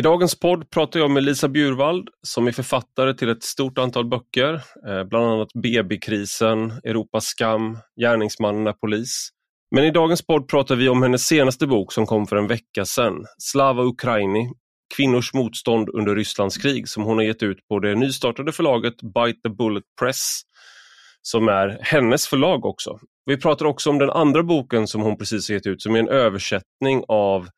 I dagens podd pratar jag med Lisa Bjurvald som är författare till ett stort antal böcker, eh, bland annat BB-krisen, Europas skam, Gärningsmannen är polis. Men i dagens podd pratar vi om hennes senaste bok som kom för en vecka sedan, Slava Ukraini, Kvinnors motstånd under Rysslands krig, som hon har gett ut på det nystartade förlaget Bite the Bullet Press, som är hennes förlag också. Vi pratar också om den andra boken som hon precis har gett ut, som är en översättning av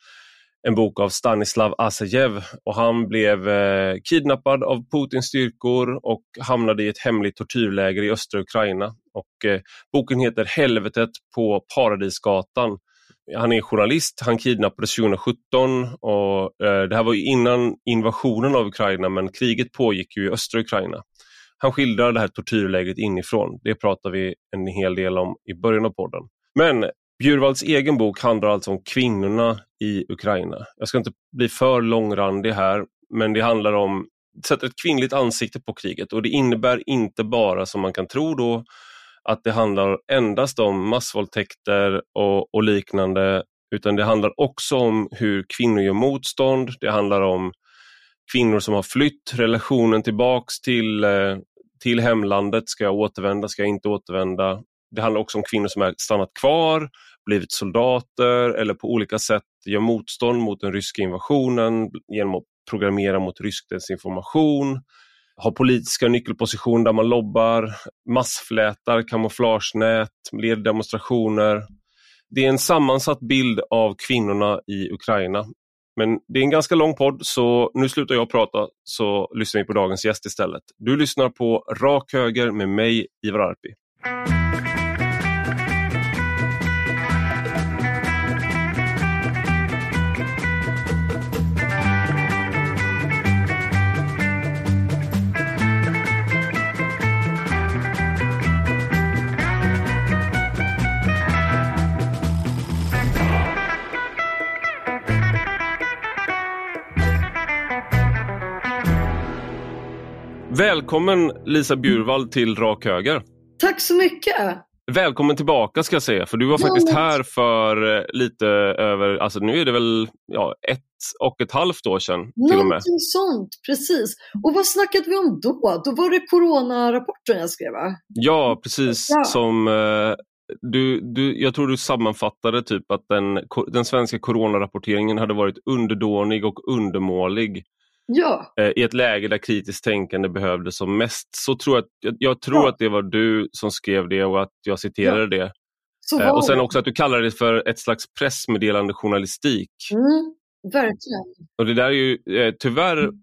en bok av Stanislav Asajev och han blev eh, kidnappad av Putins styrkor och hamnade i ett hemligt tortyrläger i östra Ukraina. Och, eh, boken heter Helvetet på Paradisgatan. Han är journalist, han kidnappades 2017 och eh, det här var innan invasionen av Ukraina men kriget pågick ju i östra Ukraina. Han skildrar det här tortyrlägret inifrån. Det pratar vi en hel del om i början av podden. Men Bjurvalds egen bok handlar alltså om kvinnorna i Ukraina. Jag ska inte bli för långrandig här, men det handlar om sätter ett kvinnligt ansikte på kriget och det innebär inte bara som man kan tro då att det handlar endast om massvåldtäkter och, och liknande utan det handlar också om hur kvinnor gör motstånd. Det handlar om kvinnor som har flytt, relationen tillbaks till, eh, till hemlandet. Ska jag återvända? Ska jag inte återvända? Det handlar också om kvinnor som har stannat kvar, blivit soldater eller på olika sätt gör motstånd mot den ryska invasionen genom att programmera mot rysk desinformation, har politiska nyckelpositioner där man lobbar, massflätar, kamouflagenät, leder demonstrationer. Det är en sammansatt bild av kvinnorna i Ukraina. Men det är en ganska lång podd så nu slutar jag prata så lyssnar vi på dagens gäst istället. Du lyssnar på Rak Höger med mig, Ivar Arpi. Välkommen Lisa Bjurvald till Rak Höger. Tack så mycket. Välkommen tillbaka ska jag säga, för du var ja, faktiskt men... här för eh, lite över, alltså nu är det väl ja, ett och ett halvt år sedan. Någonting till och med. sånt, precis. Och vad snackade vi om då? Då var det coronarapporten jag skrev va? Ja, precis ja. som eh, du, du, jag tror du sammanfattade typ att den, den svenska coronarapporteringen hade varit underdånig och undermålig Ja. Eh, I ett läge där kritiskt tänkande behövdes som mest. Så tror jag, jag, jag tror ja. att det var du som skrev det och att jag citerade ja. det. Eh, och sen också att du kallade det för ett slags pressmeddelande journalistik. Mm, verkligen. Och det där är ju, eh, tyvärr mm.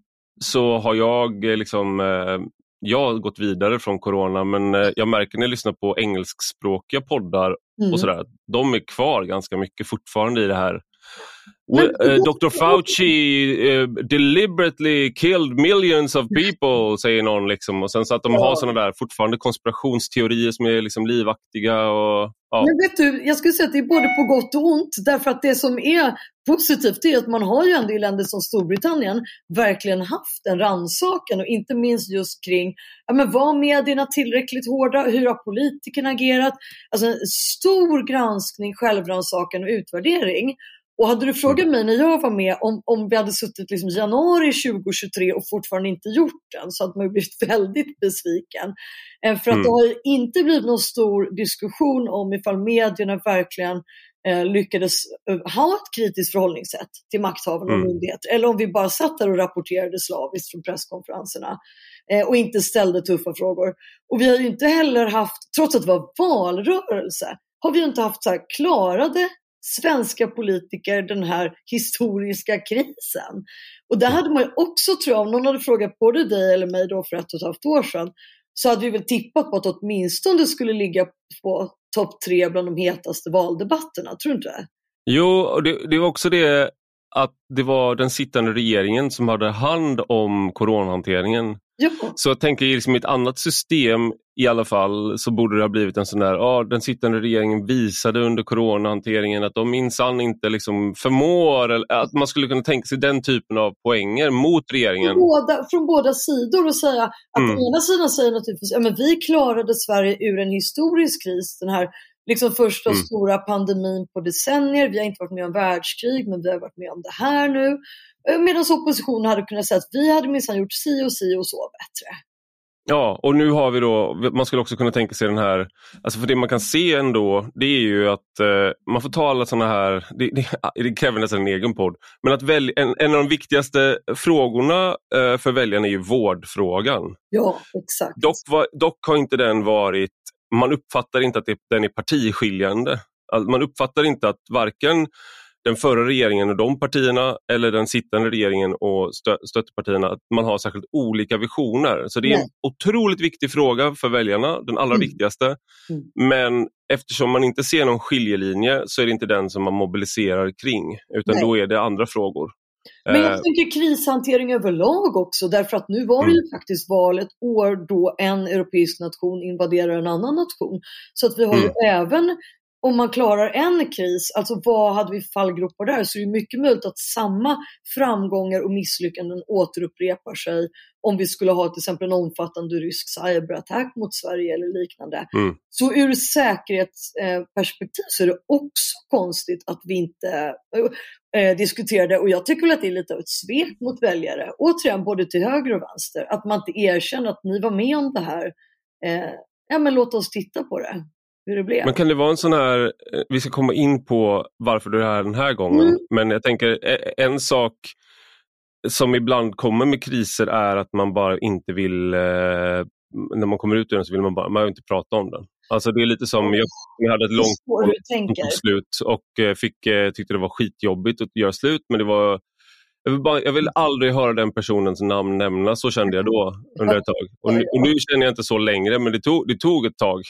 så har jag eh, liksom eh, jag har gått vidare från corona men eh, jag märker när jag lyssnar på engelskspråkiga poddar mm. och sådär, de är kvar ganska mycket fortfarande i det här uh, Dr Fauci uh, deliberately killed millions of people, säger någon. Liksom. Och sen så att de ja. har såna där fortfarande konspirationsteorier som är liksom livaktiga. Och, ja. Men vet du, jag skulle säga att det är både på gott och ont. Därför att det som är positivt är att man har ju ändå i länder som Storbritannien verkligen haft en rannsakan och inte minst just kring, ja men var medierna tillräckligt hårda? Hur har politikerna agerat? Alltså en stor granskning, självrannsakan och utvärdering. Och hade du frågat mig när jag var med om, om vi hade suttit liksom januari 2023 och fortfarande inte gjort den så hade man blivit väldigt besviken. Eh, för att mm. det har inte blivit någon stor diskussion om ifall medierna verkligen eh, lyckades eh, ha ett kritiskt förhållningssätt till makthavarna mm. och myndigheter. Eller om vi bara satt där och rapporterade slaviskt från presskonferenserna eh, och inte ställde tuffa frågor. Och vi har ju inte heller haft, trots att det var valrörelse, har vi inte haft så klarade svenska politiker den här historiska krisen. Och där hade man ju också, tror jag, om någon hade frågat både dig eller mig då för ett och ett halvt år sedan, så hade vi väl tippat på att åtminstone skulle ligga på topp tre bland de hetaste valdebatterna, tror du inte det? Jo, och det, det var också det att det var den sittande regeringen som hade hand om coronahanteringen. Ja. Så jag tänker liksom i ett annat system i alla fall så borde det ha blivit en sån där, ja den sittande regeringen visade under coronahanteringen att de minsann inte liksom förmår, eller att man skulle kunna tänka sig den typen av poänger mot regeringen. Från båda, från båda sidor och säga att mm. ena sidan säger naturligtvis, ja men vi klarade Sverige ur en historisk kris, den här liksom första mm. stora pandemin på decennier. Vi har inte varit med om världskrig, men vi har varit med om det här nu. Eh, medan oppositionen hade kunnat säga att vi hade minsann gjort si och si och så bättre. Ja, och nu har vi då, man skulle också kunna tänka sig den här, alltså för det man kan se ändå, det är ju att eh, man får ta alla sådana här, det, det, det, kräver nästan en egen podd, men att välja, en, en av de viktigaste frågorna eh, för väljarna är ju vårdfrågan. Ja, exakt. Dock, var, dock har inte den varit, man uppfattar inte att det, den är partiskiljande. Man uppfattar inte att varken den förra regeringen och de partierna eller den sittande regeringen och stö stöttepartierna, att man har särskilt olika visioner. Så det är Nej. en otroligt viktig fråga för väljarna, den allra mm. viktigaste. Mm. Men eftersom man inte ser någon skiljelinje så är det inte den som man mobiliserar kring, utan Nej. då är det andra frågor. Men jag eh. tänker krishantering överlag också, därför att nu var det ju mm. faktiskt val ett år då en europeisk nation invaderar en annan nation. Så att vi har mm. ju även om man klarar en kris, alltså vad hade vi fallgropar där, så är det mycket möjligt att samma framgångar och misslyckanden återupprepar sig om vi skulle ha till exempel en omfattande rysk cyberattack mot Sverige eller liknande. Mm. Så ur säkerhetsperspektiv så är det också konstigt att vi inte diskuterar det och jag tycker väl att det är lite av ett svek mot väljare, återigen både till höger och vänster, att man inte erkänner att ni var med om det här. Eh, ja men låt oss titta på det hur det blev. Men kan det vara en sån här, eh, vi ska komma in på varför du är här den här gången, mm. men jag tänker eh, en sak som ibland kommer med kriser är att man bara inte vill, eh, när man kommer ut ur den så vill man bara man vill inte prata om den. Alltså det är lite som, jag, jag hade ett långt slut och fick, tyckte det var skitjobbigt att göra slut men det var jag vill, bara, jag vill aldrig höra den personens namn nämnas, så kände jag då under ett tag. Och nu, och nu känner jag inte så längre, men det tog, det tog ett tag.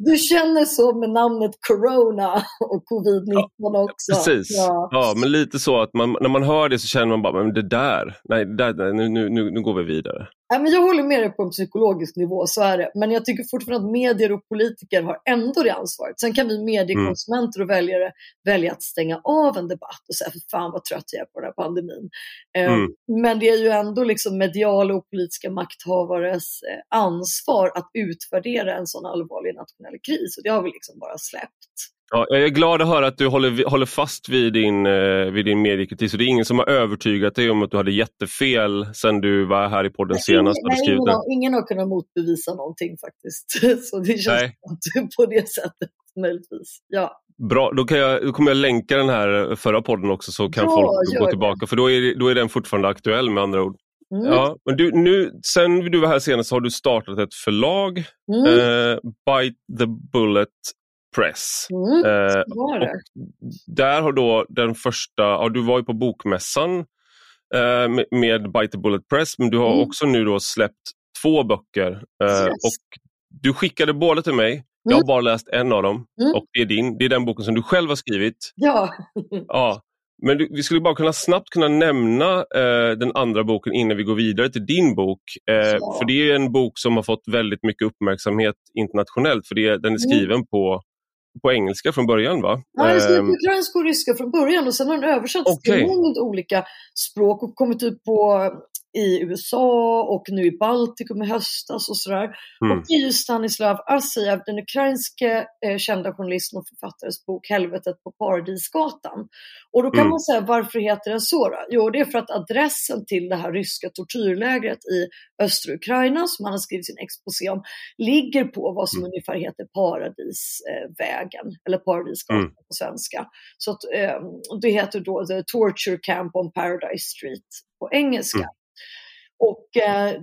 Du känner så med namnet Corona och covid-19 ja, också. Precis, ja. ja. men lite så att man, när man hör det så känner man bara, men det där, nej, där nu, nu, nu går vi vidare. Ja, men jag håller med dig på en psykologisk nivå, så är det. Men jag tycker fortfarande att medier och politiker har ändå det ansvaret. Sen kan vi mediekonsumenter och väljare välja att stänga av en debatt och säga, för fan vad trött jag är på den här pandemin. Eh, mm. Men det är ju ändå liksom mediala och politiska makthavares eh, ansvar att utvärdera en sån allvarlig nationell kris. Och det har vi liksom bara släppt. Ja, jag är glad att höra att du håller, håller fast vid din, eh, vid din mediekritik. Så det är ingen som har övertygat dig om att du hade jättefel sen du var här i podden senast? Nej, ingen, har, ingen har kunnat motbevisa någonting faktiskt. Så det känns på det sättet möjligtvis. Ja. Bra, då, kan jag, då kommer jag länka den här förra podden också så kan ja, folk gå tillbaka. Det. För då är, då är den fortfarande aktuell med andra ord. Mm. Ja, men du, nu, sen du var här senast har du startat ett förlag, mm. eh, Bite the Bullet Press. Mm, eh, där har då den första, ja, du var ju på bokmässan eh, med, med Bite the Bullet Press men du har mm. också nu då släppt två böcker. Eh, yes. och Du skickade båda till mig. Jag har mm. bara läst en av dem mm. och det är din. Det är den boken som du själv har skrivit. Ja. ja. Men du, vi skulle bara kunna snabbt kunna nämna eh, den andra boken innan vi går vidare till din bok. Eh, ja. För det är en bok som har fått väldigt mycket uppmärksamhet internationellt för det, den är mm. skriven mm. på på engelska från början va? Ja, den är skriven på ukrainska och ryska från början och sen har den översatts okay. till många olika språk och kommit ut på i USA och nu i Baltikum i höstas och sådär. Mm. Och det är ju Stanislav Asajev, den ukrainske eh, kända journalisten och författares bok Helvetet på Paradisgatan. Och då kan mm. man säga, varför heter den så då? Jo, det är för att adressen till det här ryska tortyrlägret i östra Ukraina, som han har skrivit sin exposé om, ligger på vad som mm. ungefär heter Paradisvägen, eh, eller Paradisgatan mm. på svenska. Så att, eh, det heter då The Torture Camp on Paradise Street på engelska. Mm. Och eh,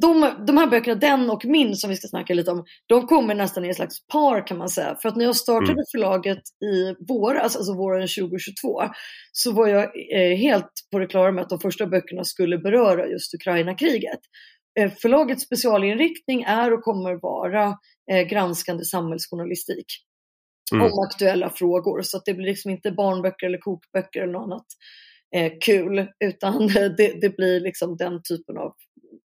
de, de här böckerna, den och min som vi ska snacka lite om, de kommer nästan i en slags par kan man säga. För att när jag startade mm. förlaget i våras, alltså våren 2022, så var jag eh, helt på det klara med att de första böckerna skulle beröra just Ukraina-kriget. Eh, förlagets specialinriktning är och kommer vara eh, granskande samhällsjournalistik mm. om aktuella frågor. Så att det blir liksom inte barnböcker eller kokböcker eller något annat kul, utan det, det, blir liksom den typen av,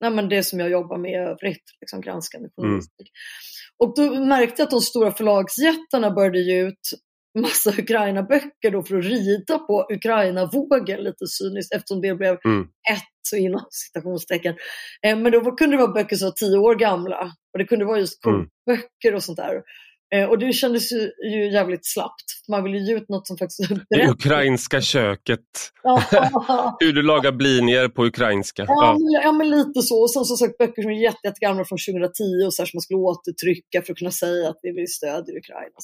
nej men det som jag jobbar med i övrigt, liksom granskande journalistik. Mm. Och då märkte jag att de stora förlagsjättarna började ge ut massa Ukraina-böcker då för att rida på Ukraina-vågen lite cyniskt eftersom det blev mm. ett så inom citationstecken. Eh, men då kunde det vara böcker som var tio år gamla och det kunde vara just mm. böcker och sånt där. Eh, och det kändes ju, ju jävligt slappt. Man ville ge ut något som faktiskt Det ukrainska köket. Hur du lagar blinier på ukrainska. Ja, ja. ja men lite så. Och sen som sagt böcker som är jätte, jättegamla från 2010 och så här, som man skulle återtrycka för att kunna säga att vi stödjer Ukraina.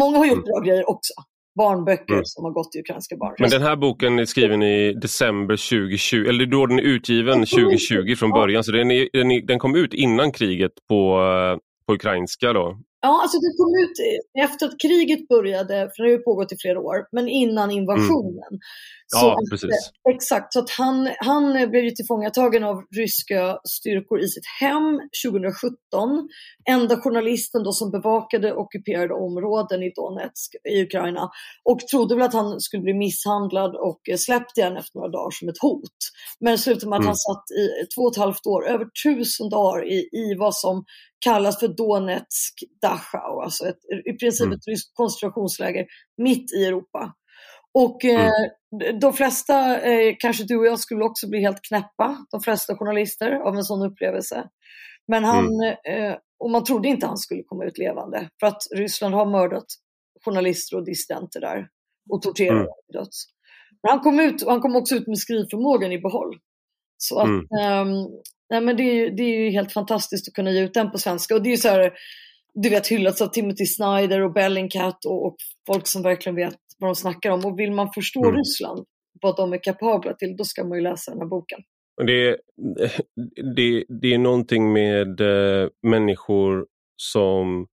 Många har gjort mm. bra grejer också barnböcker mm. som har gått till ukrainska barn. Men den här boken är skriven i december 2020, eller då den är utgiven 2020 från början, så den, är, den, är, den kom ut innan kriget på, eh, på ukrainska då? Ja, alltså det kom ut efter att kriget började, för det har ju pågått i flera år, men innan invasionen. Mm. Så ja, precis. exakt, så att han, han blev ju tillfångatagen av ryska styrkor i sitt hem 2017. Enda journalisten då som bevakade ockuperade områden i Donetsk i Ukraina och trodde väl att han skulle bli misshandlad och släppt igen efter några dagar som ett hot. Men slutade med att mm. han satt i två och ett halvt år, över tusen dagar i, i vad som kallas för Donetsk Dachau, alltså ett, i princip mm. ett ryskt koncentrationsläger mitt i Europa. Och eh, mm. de flesta, eh, kanske du och jag, skulle också bli helt knäppa, de flesta journalister, av en sån upplevelse. Men han, mm. eh, och man trodde inte han skulle komma ut levande, för att Ryssland har mördat journalister och dissidenter där och torterat mm. döds. Men han kom, ut, och han kom också ut med skrivförmågan i behåll. Så att, mm. Nej men det, är, det är ju helt fantastiskt att kunna ge ut den på svenska. Och det är ju så här, du vet hyllats av Timothy Snyder och Bellingcat och, och, folk som verkligen vet vad de snackar om. Och vill man förstå mm. Ryssland, vad de är kapabla till, då ska man ju läsa den här boken. Det, det, det är någonting med äh, människor som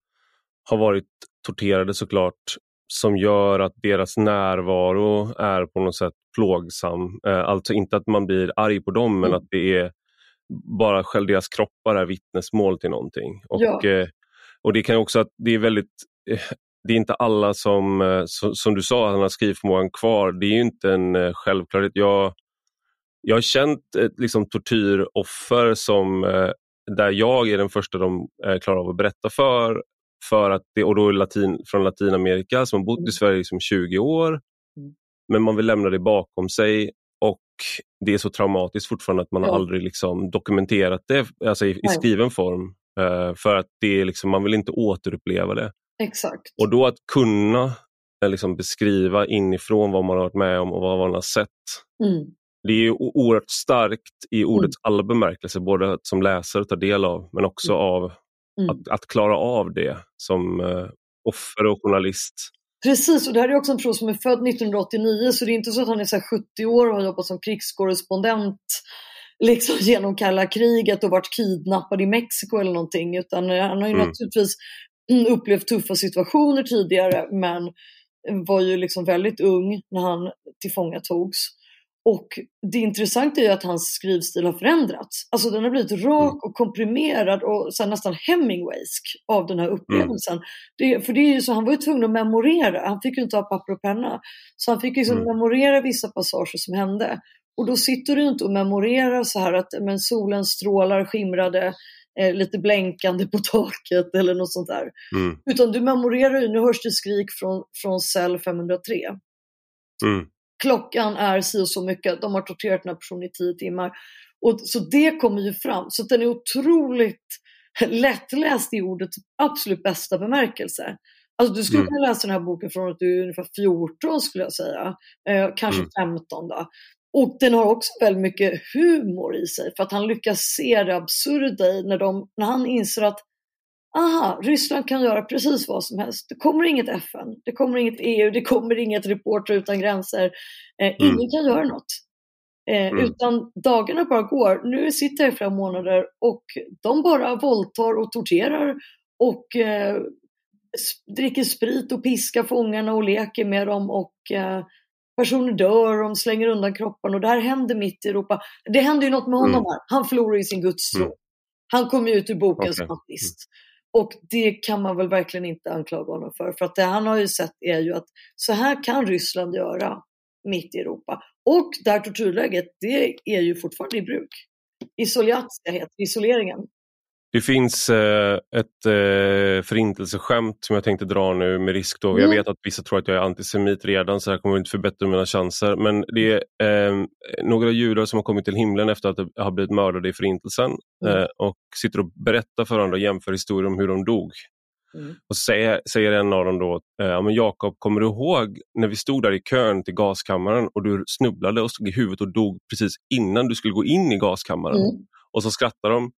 har varit torterade såklart som gör att deras närvaro är på något sätt plågsam. Äh, alltså inte att man blir arg på dem men mm. att det är bara själva deras kroppar är vittnesmål till någonting. Och, ja. eh, och det kan också att det är väldigt eh, det är inte alla som, eh, som, du sa, han har skrivförmågan kvar. Det är ju inte en självklarhet. Jag, jag har känt liksom, tortyroffer som, där jag är den första de klarar av att berätta för. för att det, och då är latin, från Latinamerika som har bott i mm. Sverige i liksom 20 år. Mm. Men man vill lämna det bakom sig det är så traumatiskt fortfarande att man ja. har aldrig liksom dokumenterat det alltså i, i skriven form. Uh, för att det är liksom, man vill inte återuppleva det. Exakt. Och då att kunna uh, liksom beskriva inifrån vad man har varit med om och vad man har sett. Mm. Det är oerhört starkt i ordets mm. alla bemärkelser, både som läsare och ta del av, men också mm. av mm. att, att, klara av det som uh, offer och journalist. Precis, och det här är också en person som är född 1989 så det är inte så att han är så 70 år och har jobbat som krigskorrespondent liksom genom kalla kriget och varit kidnappad i Mexiko eller någonting utan han har ju mm. naturligtvis upplevt tuffa situationer tidigare men var ju liksom väldigt ung när han tillfångatogs. Och det intressanta är ju att hans skrivstil har förändrats. Alltså den har blivit rak mm. och komprimerad och så nästan Hemingwaysk av den här mm. upplevelsen. Mm. Det, för det är ju så, han var ju tvungen att memorera, han fick ju inte ha papper och penna. Så han fick liksom mm. memorera vissa passager som hände. Och då sitter du inte och memorerar så här att men solens strålar skimrade eh, lite blänkande på taket eller något sånt där. Mm. Utan du memorerar ju, nu hörs det skrik från, från cell 503. Mm klockan är si och så mycket, de har torterat den här personen i tio timmar. Och, så det kommer ju fram. Så den är otroligt lättläst i ordets absolut bästa bemärkelse. Alltså du skulle mm. kunna läsa den här boken från att du är ungefär 14 skulle jag säga. Eh, kanske mm. 15 då. Och den har också väldigt mycket humor i sig för att han lyckas se det absurda i när, de, när han inser att aha, Ryssland kan göra precis vad som helst. Det kommer inget FN, det kommer inget EU, det kommer inget Reporter utan gränser. Eh, mm. Ingen kan göra något. Eh, mm. Utan dagarna bara går. Nu sitter jag i flera månader och de bara våldtar och torterar och eh, dricker sprit och piskar fångarna och leker med dem och eh, personer dör och de slänger undan kropparna och det här händer mitt i Europa. Det händer ju något med honom mm. här. Han förlorar ju sin gudstro. Mm. Han kommer ut ur boken okay. som ateist. Och det kan man väl verkligen inte anklaga honom för. För att det han har ju sett är ju att så här kan Ryssland göra mitt i Europa. Och det här tortyrläget, det är ju fortfarande i bruk. Isoljatska alltså, heter isoleringen. Det finns eh, ett eh, förintelseskämt som jag tänkte dra nu med risk då. Mm. Jag vet att vissa tror att jag är antisemit redan så här kommer inte förbättra mina chanser. Men det är eh, några judar som har kommit till himlen efter att ha blivit mördade i förintelsen mm. eh, och sitter och berättar för varandra och jämför historier om hur de dog. Mm. Och säger, säger en av dem då, eh, ja, men Jakob, kommer du ihåg när vi stod där i kön till gaskammaren och du snubblade och stod i huvudet och dog precis innan du skulle gå in i gaskammaren? Mm. Och så skrattar de.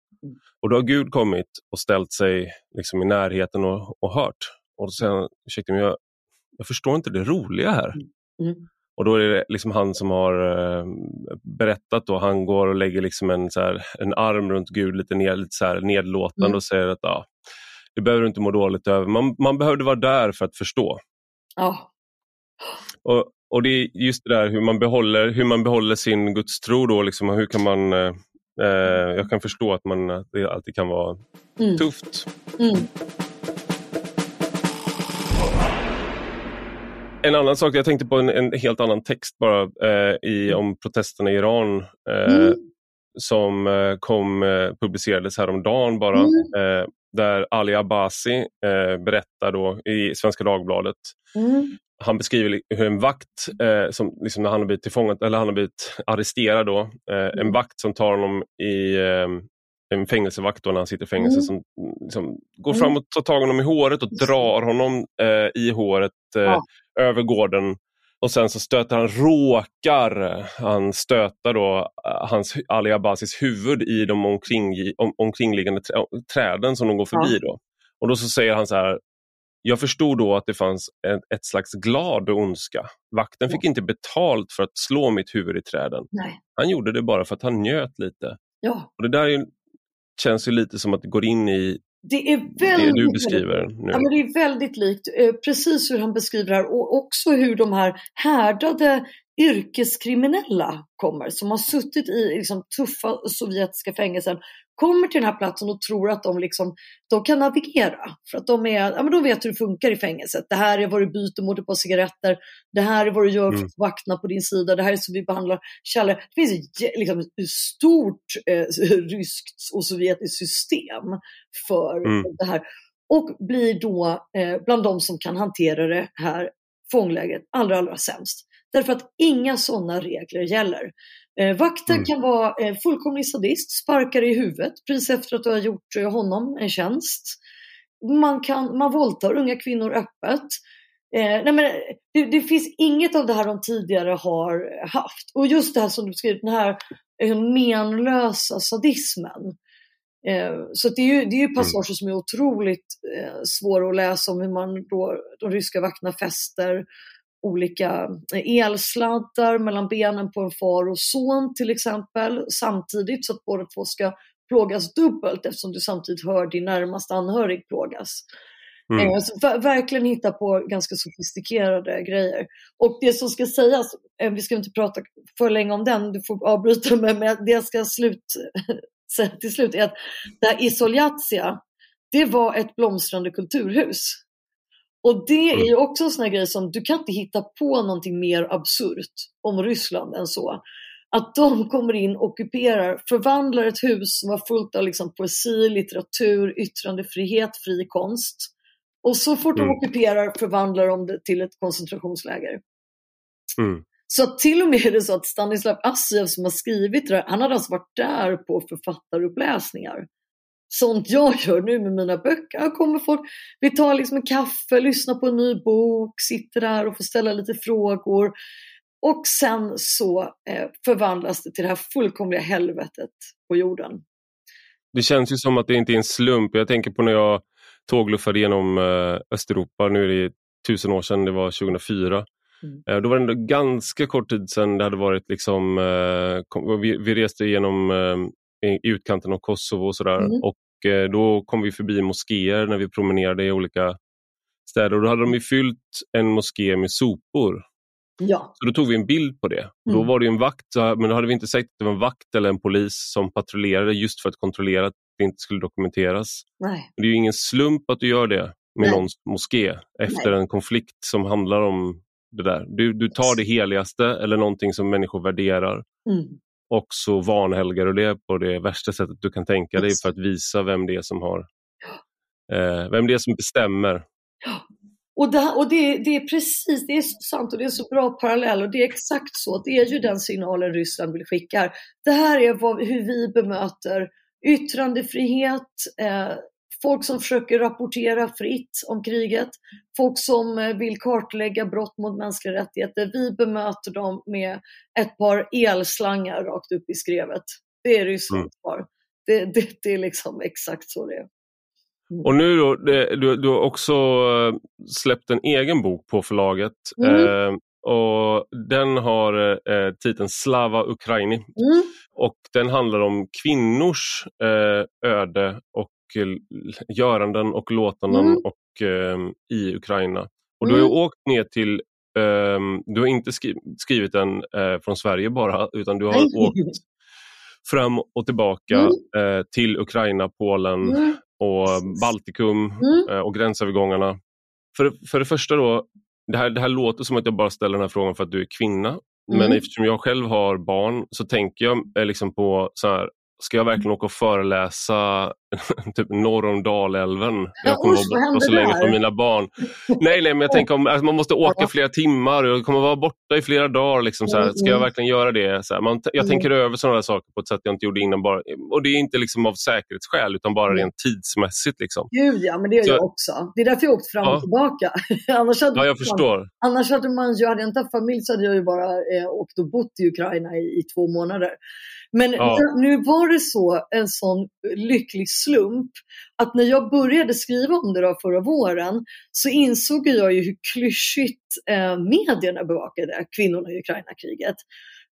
Och då har Gud kommit och ställt sig liksom i närheten och, och hört. Och han, ursäkta mig, jag, jag förstår inte det roliga här. Mm. mm. Och då är det liksom han som har eh, berättat, då, han går och lägger liksom en, så här, en arm runt Gud lite, ner, lite så här nedlåtande mm. och säger att ja, det behöver du inte må dåligt över. Man, man behövde vara där för att förstå. Ja. Och, och det är just det där hur man behåller, hur man behåller sin gudstro. Då, liksom, hur kan man, eh, eh jag kan förstå att, man, att det alltid kan vara mm. tufft. Mm. En annan sak, jag tänkte på en, en helt annan text bara eh, i, mm. om protesterna i Iran eh, mm. som eh, kom, eh, publicerades häromdagen bara. Mm. Eh, där Ali Abbasi berättar då i Svenska Dagbladet. Han beskriver hur en vakt, eh, som, liksom när han har blivit, tillfångat, eller han har blivit arresterad, då, en mm. vakt som tar honom i en fängelsevakt då när han sitter i fängelse mm. som liksom, går mm. fram och tar tag i honom i håret och drar honom eh, i håret eh, ja. över gården. Och sen så stöter han, råkar han stöta då eh, hans, Ali Abbasis huvud i de omkring, om, omkringliggande träden som de går förbi. Ja. Då. Och då så säger han så här, jag förstod då att det fanns ett, ett slags glad ondska. Vakten fick inte betalt för att slå mitt huvud i träden. Nej. Han gjorde det bara för att han njöt lite. Ja. Och Det där är känns ju lite som att det går in i det, är väldigt, det du beskriver nu. Ja, men det är väldigt likt, eh, precis hur han beskriver det här och också hur de här härdade yrkeskriminella kommer som har suttit i liksom, tuffa sovjetiska fängelser kommer till den här platsen och tror att de, liksom, de kan navigera. För att de, är, ja, men de vet hur det funkar i fängelset. Det här är vad du byter mot ett par cigaretter. Det här är vad du gör för mm. att få vakterna på din sida. Det här är så vi behandlar källare. Det finns ett liksom, stort eh, ryskt och sovjetiskt system för mm. det här. Och blir då eh, bland de som kan hantera det här fånglägret allra, allra sämst. Därför att inga sådana regler gäller. Eh, vakten mm. kan vara eh, fullkomlig sadist, sparkar i huvudet precis efter att du har gjort eh, honom en tjänst. Man, kan, man våldtar unga kvinnor öppet. Eh, nej men, det, det, finns inget av det här de tidigare har haft. Och just det här som du beskriver, den här eh, menlösa sadismen. Eh, så det är ju, det är ju mm. passager som är otroligt eh, svåra att läsa om hur man då, de ryska vakterna fäster olika elsladdar mellan benen på en far och son till exempel samtidigt så att båda två ska plågas dubbelt eftersom du samtidigt hör din närmaste anhörig plågas. Mm. Eh, så verkligen hitta på ganska sofistikerade grejer. Och det som ska sägas, eh, vi ska inte prata för länge om den, du får avbryta mig, men det jag ska slut, säga till slut är att det här Isoljatsia, det var ett blomstrande kulturhus. Och det är mm. ju också en sån här grej som du kan inte hitta på någonting mer absurt om Ryssland än så. Att de kommer in, ockuperar, förvandlar ett hus som var fullt av liksom poesi, litteratur, yttrandefrihet, fri konst. Och så fort mm. de ockuperar förvandlar de det till ett koncentrationsläger. Mm. Så till och med är det så att Stanislav Assiev som har skrivit det han hade alltså varit där på författaruppläsningar sånt jag gör nu med mina böcker. Jag kommer folk, vi tar liksom en kaffe, lyssnar på en ny bok, sitter där och får ställa lite frågor. Och sen så eh, förvandlas det till det här fullkomliga helvetet på jorden. Det känns ju som att det inte är en slump. Jag tänker på när jag tågluffade genom eh, Östeuropa, nu är det tusen år sedan, det var 2004. Mm. Eh, då var det ganska kort tid sedan det hade varit liksom, vi, vi reste genom i utkanten av Kosovo och sådär. Mm. Och då kom vi förbi moskéer när vi promenerade i olika städer och då hade de fyllt en moské med sopor. Ja. Så då tog vi en bild på det. Mm. Då var det en vakt, men då hade vi inte sagt att det var en vakt eller en polis som patrullerade just för att kontrollera att det inte skulle dokumenteras. Nej. Det är ju ingen slump att du gör det med Nej. någons moské efter Nej. en konflikt som handlar om det där. Du, du tar det heligaste eller någonting som människor värderar mm och så vanhelgar du det på det värsta sättet du kan tänka dig för att visa vem det är som har eh, vem det är som bestämmer. Och, det, och det, det, är precis, det är sant och det är så bra parallell och det är exakt så. Det är ju den signalen Ryssland vill skicka. Det här är vad, hur vi bemöter yttrandefrihet, eh, folk som försöker rapportera fritt om kriget, folk som eh, vill kartlägga brott mot mänskliga rättigheter. Vi bemöter dem med ett par elslangar rakt upp i skrevet. Det är Rysslands mm. svar. Det, det, det, är liksom exakt så det är. Mm. Och nu då, det, du, du har också eh, släppt en egen bok på förlaget. Mm. Eh, och Den har eh, titeln Slava Ukraini. Mm. Och Den handlar om kvinnors eh, öde och göranden och låtanden mm. och, eh, i Ukraina. Och Du har mm. åkt ner till ehm, du har inte skrivit den eh, från Sverige bara utan du har åkt fram och tillbaka mm. till Ukraina, Polen, mm och Baltikum mm. Eh, och gränsövergångarna. För, för det första då, det här, det här låter som att jag bara ställer den här frågan för att du är kvinna. Mm. Men eftersom jag själv har barn så tänker jag liksom på så här, ska jag verkligen åka och föreläsa typ norr om Dalälven? Jag kommer usch, vara borta så länge från mina barn. nej, nej, men jag tänker om alltså, man måste åka flera timmar och jag kommer vara borta i flera dagar. Liksom, så här. Ska jag verkligen göra det? Så här, man, jag mm. tänker över sådana saker på ett sätt jag inte gjorde innan. Bara, och det är inte liksom av säkerhetsskäl utan bara rent tidsmässigt. Liksom. Gud ja, men det gör så, jag också. Det är därför jag åkt fram och tillbaka. annars hade ja, jag förstår. Annars hade man, jag hade inte haft familj så hade jag ju bara eh, åkt och bott i Ukraina i, i två månader. Men ja. nu var det så, en sån lycklig slump, att när jag började skriva om det då förra våren så insåg jag ju hur klyschigt eh, medierna bevakade kvinnorna i Ukraina-kriget.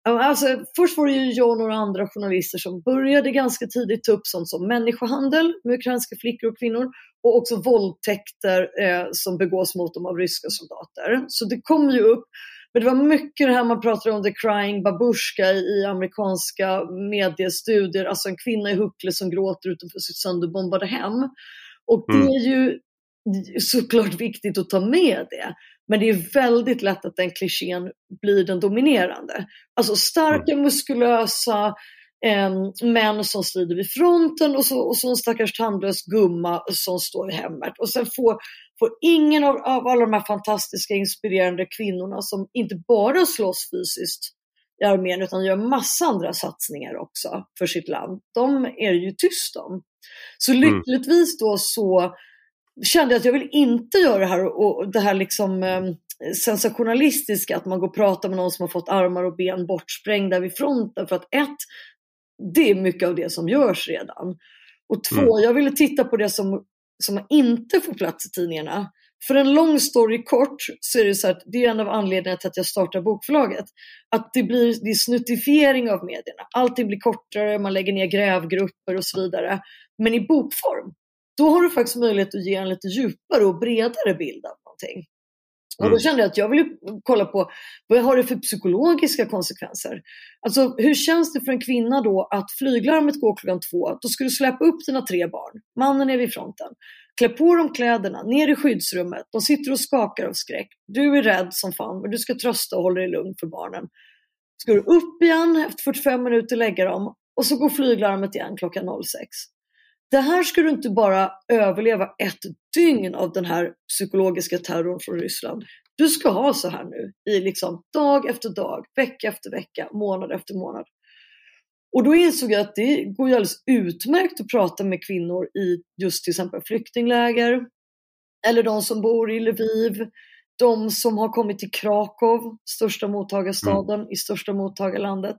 Alltså, först var det ju jag och några andra journalister som började ganska tidigt ta upp sånt som människohandel med ukrainska flickor och kvinnor och också våldtäkter eh, som begås mot dem av ryska soldater. Så det kom ju upp men det var mycket det här man pratar om, the crying babushka i amerikanska mediestudier, alltså en kvinna i huckle som gråter utanför sitt sönderbombade hem. Och det mm. är ju såklart viktigt att ta med det. Men det är väldigt lätt att den klichén blir den dominerande. Alltså starka, mm. muskulösa män som strider vid fronten och så, och så en stackars tandlös gumma som står i hemmet. Och sen får får ingen av, av alla de här fantastiska inspirerande kvinnorna som inte bara slåss fysiskt i armén utan gör massa andra satsningar också för sitt land. De är ju tyst om. Så mm. lyckligtvis då så kände jag att jag vill inte göra det här och det här liksom eh, sensationalistiska att man går och pratar med någon som har fått armar och ben bortsprängda vid fronten för att ett, det är mycket av det som görs redan. Och två, mm. jag ville titta på det som som inte får plats i tidningarna. För en lång story kort så är det så att det är en av anledningarna till att jag startar bokförlaget. Att det blir det är snuttifiering av medierna. Allting blir kortare, man lägger ner grävgrupper och så vidare. Men i bokform, då har du faktiskt möjlighet att ge en lite djupare och bredare bild av någonting. Och då mm. kände jag att jag ville kolla på vad har det för psykologiska konsekvenser. Alltså hur känns det för en kvinna då att flyglarmet går klockan två, då ska du släppa upp dina tre barn, mannen är vid fronten, klä på dem kläderna, ner i skyddsrummet, de sitter och skakar av skräck, du är rädd som fan men du ska trösta och hålla dig lugn för barnen. Ska du upp igen efter 45 minuter lägga dem och så går flyglarmet igen klockan 06. Det här ska du inte bara överleva ett dygn av den här psykologiska terrorn från Ryssland. Du ska ha så här nu i liksom dag efter dag, vecka efter vecka, månad efter månad. Och då insåg jag att det går ju alldeles utmärkt att prata med kvinnor i just till exempel flyktingläger, eller de som bor i Lviv, de som har kommit till Krakow, största mottagarstaden mm. i största mottagarlandet.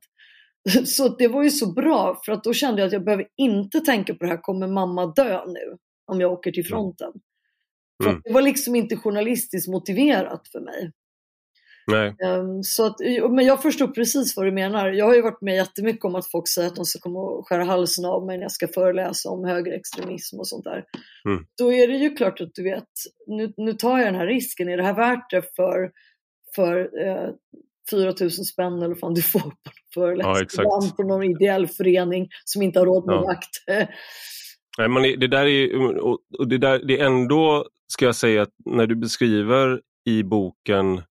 Så det var ju så bra för att då kände jag att jag behöver inte tänka på det här, kommer mamma dö nu om jag åker till fronten? Mm. det var liksom inte journalistiskt motiverat för mig. Nej. Um, så att, men jag förstår precis vad du menar. Jag har ju varit med jättemycket om att folk säger att de ska komma och skära halsen av mig när jag ska föreläsa om högerextremism och sånt där. Mm. Då är det ju klart att du vet, nu, nu tar jag den här risken. Är det här värt det för, för eh, 4 000 spänn eller fan du får på föreläsning ja, på någon ideell förening som inte har råd med ja. vakt. Nej, men det där är, och det, där, det är ändå, ska jag säga, att när du beskriver i boken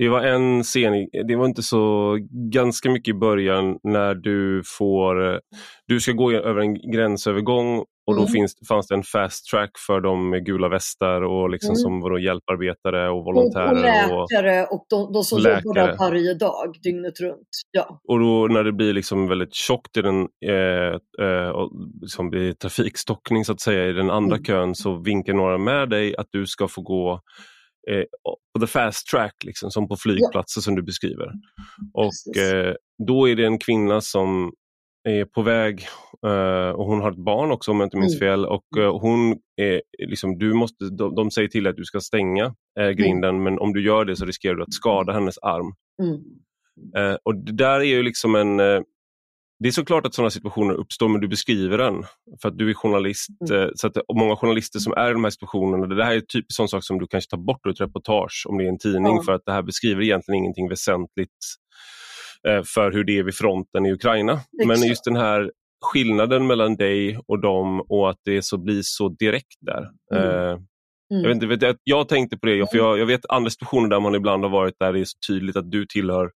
det var en scen, det var inte så ganska mycket i början när du får, du ska gå över en gränsövergång Och då Mm. finns, fanns det en fast track för de med gula västar och liksom Mm. som var hjälparbetare och Och, och volontärer. Och, läkare och de, de som och jobbar där läkare. varje dag, dygnet runt. Ja. och då när det blir liksom väldigt tjockt i den, eh, eh, liksom blir trafikstockning så att säga i den andra Mm. kön så vinkar några med dig att du ska få gå eh, på the fast track, liksom, som på flygplatser som du beskriver. Och eh, då är det en kvinna som är på väg eh, och hon har ett barn också om jag inte minns Mm. fel. Och eh, hon är, liksom, du måste, de, de säger till att du ska stänga eh, grinden men om du gör det så riskerar du att skada hennes arm. Mm. Och det där är ju liksom en... Det är såklart att sådana situationer uppstår men du beskriver den för att du är journalist. Mm. Så att, många journalister som är i de här situationerna, det här är typ sån sak som du kanske tar bort ur ett reportage om det är en tidning för att det här beskriver egentligen ingenting väsentligt för hur det är vid fronten i Ukraina. Men Exakt. just den här skillnaden mellan dig och dem och att det så blir så direkt där. Mm. Eh, Mm. jag, vet inte, vet jag, jag tänkte på det, för jag, jag vet andra situationer där man ibland har varit där det är så tydligt att du tillhör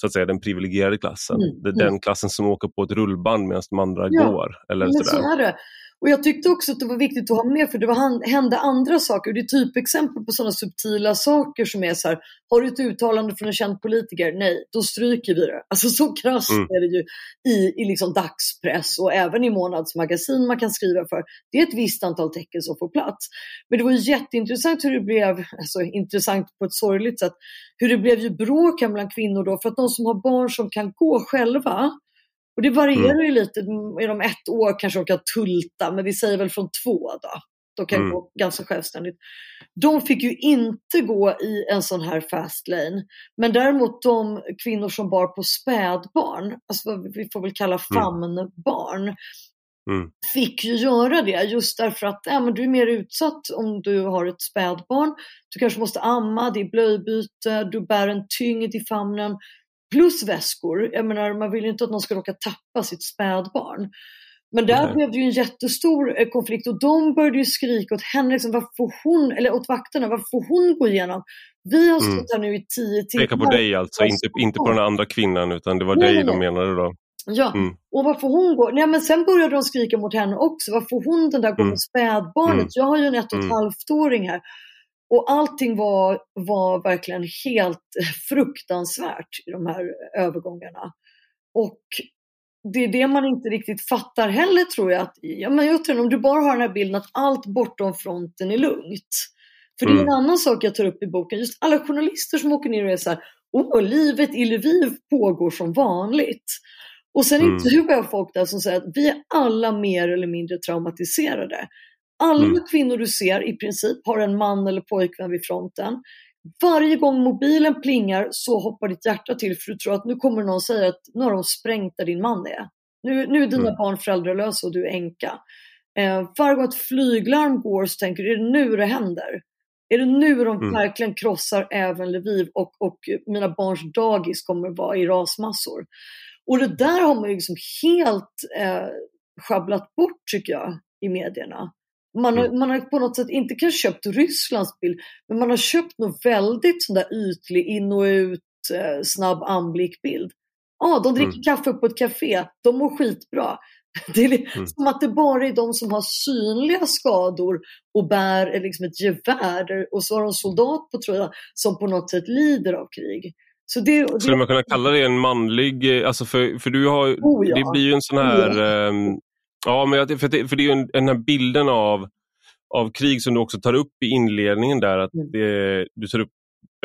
så att säga den privilegierade klassen. Mm, Det är mm. Den klassen som åker på ett rullband medan de andra Ja, går. Eller Men så sådär. är det. Och jag tyckte också att det var viktigt att ha med för det var, hände andra saker. Det är typexempel på sådana subtila saker som är så här, har du ett uttalande från en känd politiker? Nej, då stryker vi det. Alltså så krasst Mm. är det ju i, i liksom dagspress och även i månadsmagasin man kan skriva för. Det är ett visst antal tecken som får plats. Men det var ju jätteintressant hur det blev, alltså intressant på ett sorgligt sätt, hur det blev ju bråk mellan kvinnor då för att de som har barn som kan gå själva och det varierar Mm. ju lite. Är de ett år kanske de kan tulta, men vi säger väl från två då. De kan Mm. gå ganska självständigt. De fick ju inte gå i en sån här fast lane. Men däremot de kvinnor som bar på spädbarn, alltså vi får väl kalla famnbarn, Mm. fick ju göra det just därför att ja, men du är mer utsatt om du har ett spädbarn. Du kanske måste amma, det är blöjbyte, du bär en tyngd i famnen. Plus väskor. Jag menar, man vill ju inte att någon ska råka tappa sitt spädbarn. Men där Nej. blev det ju en jättestor eh, konflikt och de började ju skrika åt henne, liksom, vad får hon, eller åt vakterna, vad får hon gå igenom? Vi har Mm. stått här nu i tio timmar. Peka på dig alltså, inte, inte på den andra kvinnan utan det var Nej, dig de menade då. Ja, Mm. och varför hon går? Nej men sen började de skrika mot henne också. Varför hon den där går Mm. med spädbarnet? Mm. Jag har ju en ett och ett Mm. halvt åring här. Och allting var, var verkligen helt fruktansvärt i de här övergångarna. Och det är det man inte riktigt fattar heller tror jag. Att, ja, men jag tror, om du bara har den här bilden att allt bortom fronten är lugnt. För det är Mm. en annan sak jag tar upp i boken. Just alla journalister som åker ner och är så här, åh, livet i Lviv pågår som vanligt. Och sen Mm. intervjuar jag folk där som säger att vi är alla mer eller mindre traumatiserade. Alla Mm. kvinnor du ser i princip har en man eller pojkvän vid fronten. Varje gång mobilen plingar så hoppar ditt hjärta till för du tror att nu kommer någon säga att nu har de sprängt där din man är. Nu, nu är dina Mm. barn föräldralösa och du är änka. Eh, varje gång ett flyglarm går så tänker du, är det nu det händer? Är det nu de Mm. verkligen krossar även Lviv och, och mina barns dagis kommer vara i rasmassor? Och det där har man ju liksom helt eh, schabblat bort tycker jag i medierna. Man har, Mm. man har på något sätt inte kanske köpt Rysslands bild, men man har köpt något väldigt sån där ytlig in och ut, eh, snabb anblickbild. Ja, de dricker Mm. kaffe på ett café, de mår skitbra. Det är Mm. som att det bara är de som har synliga skador och bär eh, liksom ett gevär och så har de soldat på tröjan som på något sätt lider av krig. Så det, det, Skulle man kunna kalla det en manlig, eh, alltså för, för du har, Oh ja. det blir ju en sån här, ehm, ja men jag- för, det, för det är ju en, den här bilden av, av krig som du också tar upp i inledningen där, att Mm. det, du tar upp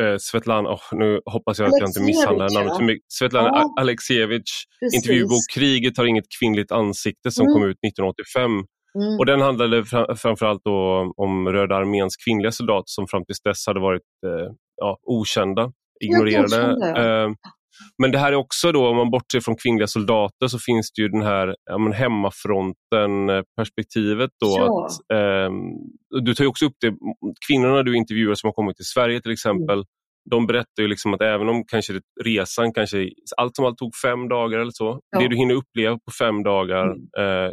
eh, Svetlana, oh, nu hoppas jag att jag inte misshandlar namnet ja. för mycket, Svetlana Ja. Alexievich precis. intervjubok Kriget har inget kvinnligt ansikte som Mm. kom ut 1985 Mm. och den handlade fra, framförallt då om Röda arméns kvinnliga soldater som fram tills dess hade varit eh, ja, okända, ignorerade. okända, ja. Eh, men det här är också då, om man bortser från kvinnliga soldater så finns det ju den här ja, hemmafronten-perspektivet. Då, att, ehm, du tar också upp det, kvinnorna du intervjuar som har kommit till Sverige till exempel, Mm. de berättar ju liksom att även om kanske resan kanske allt som allt tog fem dagar eller så, Ja. det du hinner uppleva på fem dagar Mm. eh,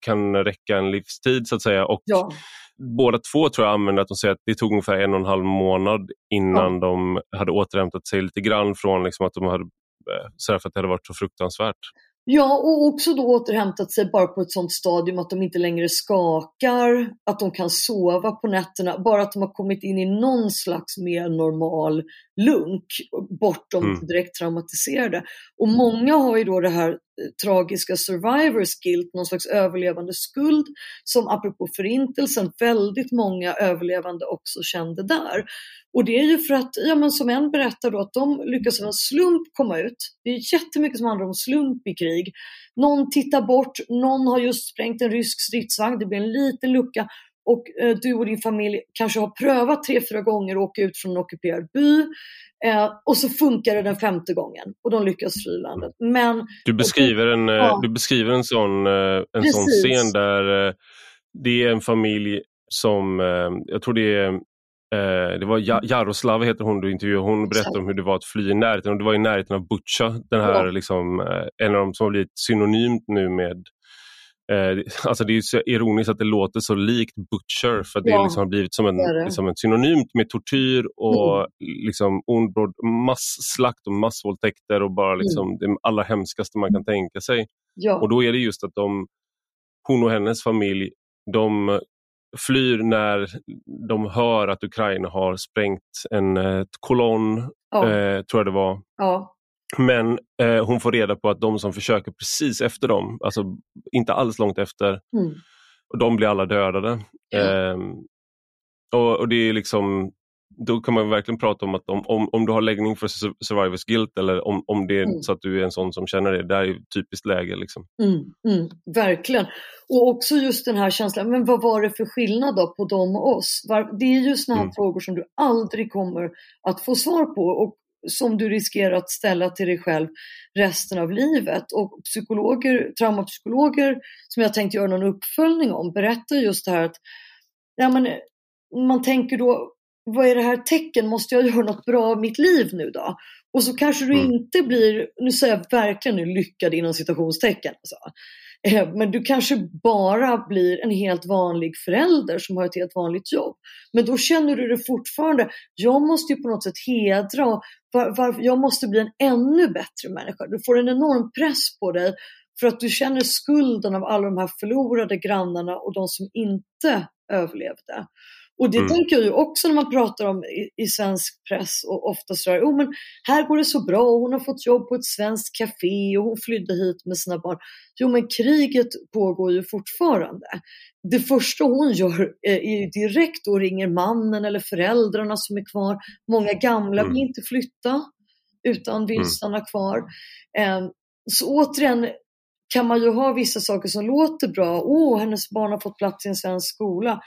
kan räcka en livstid så att säga. Och Ja, Båda två tror jag använder att de säger att det tog ungefär en och en halv månad innan de hade återhämtat sig lite grann från liksom att de hade eh, så att det hade varit så fruktansvärt. Ja, och också då återhämtat sig bara på ett sånt stadium att de inte längre skakar, att de kan sova på nätterna, bara att de har kommit in i någon slags mer normal lunk, bortom mm. direkt traumatiserade. Och många har ju då det här tragiska survivors guilt, någon slags överlevande skuld, som apropå förintelsen, väldigt många överlevande också kände där. Och det är ju för att, ja men som en berättar då, att de lyckas av en slump komma ut. Det är jättemycket som handlar om slump i krig. Någon tittar bort, någon har just sprängt en rysk stridsvagn, det blir en liten lucka och eh, du och din familj kanske har prövat tre, fyra gånger att åka ut från en ockuperad by eh, och så funkar det den femte gången och de lyckas fly landet. Men, du, beskriver en, eh, ja. du beskriver en sån, eh, en sån scen där eh, det är en familj som, jag tror det är det var Jaroslav heter hon du intervjuade. Hon berättade om hur det var att fly i närheten. Och det var i närheten av Butja, den här, ja. liksom, en av de som har blivit synonymt nu med Eh, alltså det är så ironiskt att det låter så likt Butcher för att ja. det liksom har blivit som en, liksom en synonymt med tortyr och mm. liksom ondbråd masslakt och massvåldtäkter och bara liksom mm. det allra hemskaste man kan tänka sig. Ja. Och då är det just att de, hon och hennes familj de flyr när de hör att Ukraina har sprängt en eh, kolonn, ja. eh, tror jag det var. Ja. Men eh, hon får reda på att de som försöker precis efter dem, alltså inte alls långt efter, mm. och de blir alla dödade. Ja. Ehm, och, och, det är liksom då kan man verkligen prata om att om, om, om du har läggning för survivors guilt eller om, om det är mm. så att du är en sån som känner det, det är ett typiskt läge. Liksom. Mm, mm, verkligen. Och också just den här känslan, men vad var det för skillnad då på dem och oss? Det är just sådana här mm. frågor som du aldrig kommer att få svar på och som du riskerar att ställa till dig själv resten av livet. Och psykologer, traumapsykologer som jag tänkte göra någon uppföljning om berättar just det här att ja, men, man tänker då vad är det här tecken? Måste jag göra något bra av mitt liv nu då? Och så kanske du mm. inte blir, nu säger jag verkligen nu lyckad inom citationstecken. Alltså. Eh, men du kanske bara blir en helt vanlig förälder som har ett helt vanligt jobb. Men då känner du det fortfarande, jag måste ju på något sätt hedra, var, var, jag måste bli en ännu bättre människa. Du får en enorm press på dig för att du känner skulden av alla de här förlorade grannarna och de som inte överlevde. Och det mm. tänker jag ju också när man pratar om i, i svensk press och ofta sådär, oh, men här går det så bra, hon har fått jobb på ett svenskt café och hon flydde hit med sina barn. Jo men kriget pågår ju fortfarande. Det första hon gör är ju direkt och ringer mannen eller föräldrarna som är kvar. Många gamla mm. vill inte flytta utan vill mm. stanna kvar. Um, så återigen kan man ju ha vissa saker som låter bra. Åh, oh, hennes barn har fått plats i en svensk skola.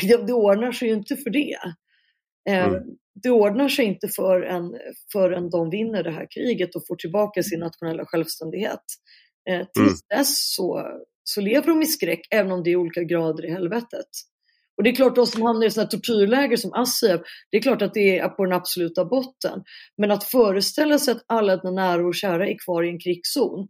det ordnar sig ju inte för det. Eh, mm. Det ordnar sig inte förrän, förrän de vinner det här kriget och får tillbaka sin nationella självständighet. Eh, tills mm. dess så, så lever de i skräck, även om det är olika grader i helvetet. Och det är klart, de som hamnar i sådana tortyrläger som Assiev, det är klart att det är på den absoluta botten. Men att föreställa sig att alla dina nära och kära är kvar i en krigszon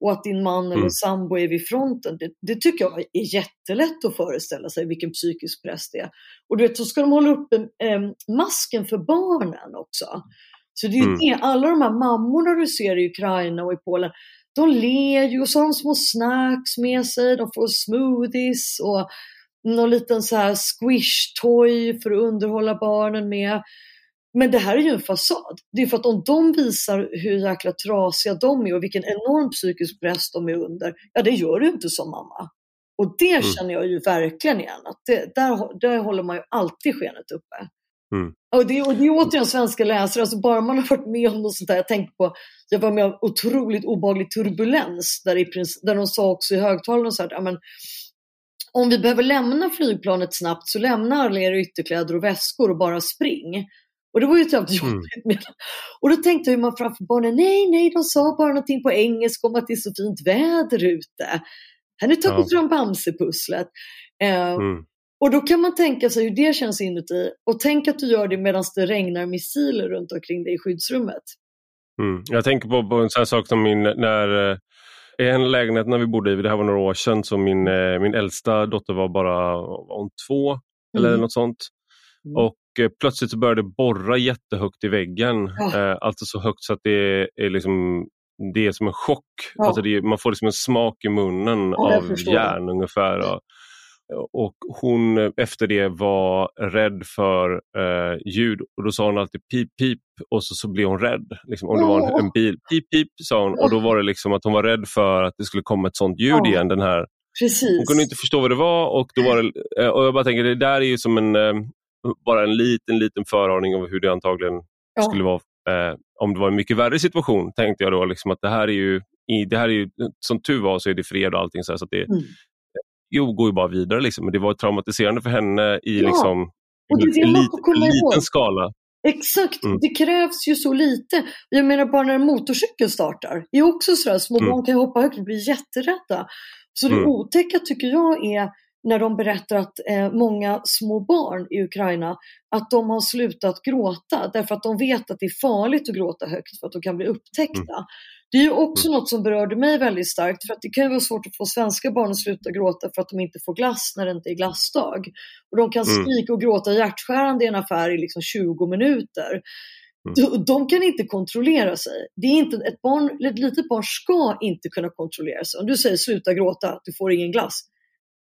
och att din man eller mm. sambo är vid fronten, det, det, tycker jag är jättelätt att föreställa sig vilken psykisk press det är. Och du vet, så ska de hålla uppe eh, masken för barnen också. Så det är mm. det, alla de här mammorna du ser i Ukraina och i Polen, de ler ju och så har de små snacks med sig, de får smoothies och någon liten så här squish-toy för att underhålla barnen med. Men det här är ju en fasad. Det är för att om de visar hur jäkla trasiga de är och vilken enorm psykisk press de är under, ja det gör du inte som mamma. Och det mm. känner jag ju verkligen igen, att det, där, där håller man ju alltid skenet uppe. Mm. Och, det, och det är återigen svenska läsare, alltså bara man har varit med om något sånt där. Jag tänkte på, jag var med om otroligt obaglig turbulens där, i, där de sa också i högtalarna så här, ja, men, om vi behöver lämna flygplanet snabbt så lämna alla era ytterkläder och väskor och bara spring. Och det var ju jävligt mm. jobbigt. Mm. Och då tänkte man framför barnen, nej, nej, de sa bara någonting på engelska om att det är så fint väder ute. Har ni tagit ja. fram Bamsepusslet? Eh, mm. Och då kan man tänka sig hur det känns inuti. Och tänk att du gör det medan det regnar missiler runt omkring dig i skyddsrummet. Mm. Jag tänker på, på en sån sak som min, när i eh, en lägenhet när vi bodde i, det här var några år sedan, så min, eh, min äldsta dotter var bara var hon två eller mm. något sånt. Mm. Och plötsligt så började det borra jättehögt i väggen. Ja. Eh, alltså så högt så att det är liksom det är som en chock. Ja. Alltså det, man får liksom en smak i munnen Ja, av järn ungefär. Och, hon eh, efter det var rädd för eh, ljud och då sa hon alltid pip pip och så, så blev hon rädd. Liksom, om det var en, en bil, pip pip sa hon och då var det liksom att hon var rädd för att det skulle komma ett sånt ljud igen. Den här Precis. hon kunde inte förstå vad det var och, då var det, eh, och jag bara tänker det där är ju som en, eh, bara en liten, liten föraning av hur det antagligen Ja. skulle vara eh, om det var en mycket värre situation. Tänkte jag då liksom att det här är ju, i, det här är ju som tur var så är det fred och allting så, här, så att det Mm. jo, går ju bara vidare. Liksom. Men det var traumatiserande för henne i Ja. liksom, Och det en lit- liten ihåg. skala. Exakt, Mm. det krävs ju så lite. Jag menar bara när en motorcykel startar. Det är också sådär, små Mm. barn kan hoppa högt och bli jätterädda. Så det Mm. otäcka tycker jag är när de berättar att eh, många små barn i Ukraina, att de har slutat gråta därför att de vet att det är farligt att gråta högt för att de kan bli upptäckta. Det är ju också något som berörde mig väldigt starkt för att det kan ju vara svårt att få svenska barn att sluta gråta för att de inte får glass när det inte är glassdag. Och de kan Mm. skrika och gråta hjärtskärande i en affär i liksom 20 minuter. Mm. De, de kan inte kontrollera sig. Det är inte, ett, barn, ett litet barn ska inte kunna kontrollera sig. Om du säger sluta gråta, du får ingen glass.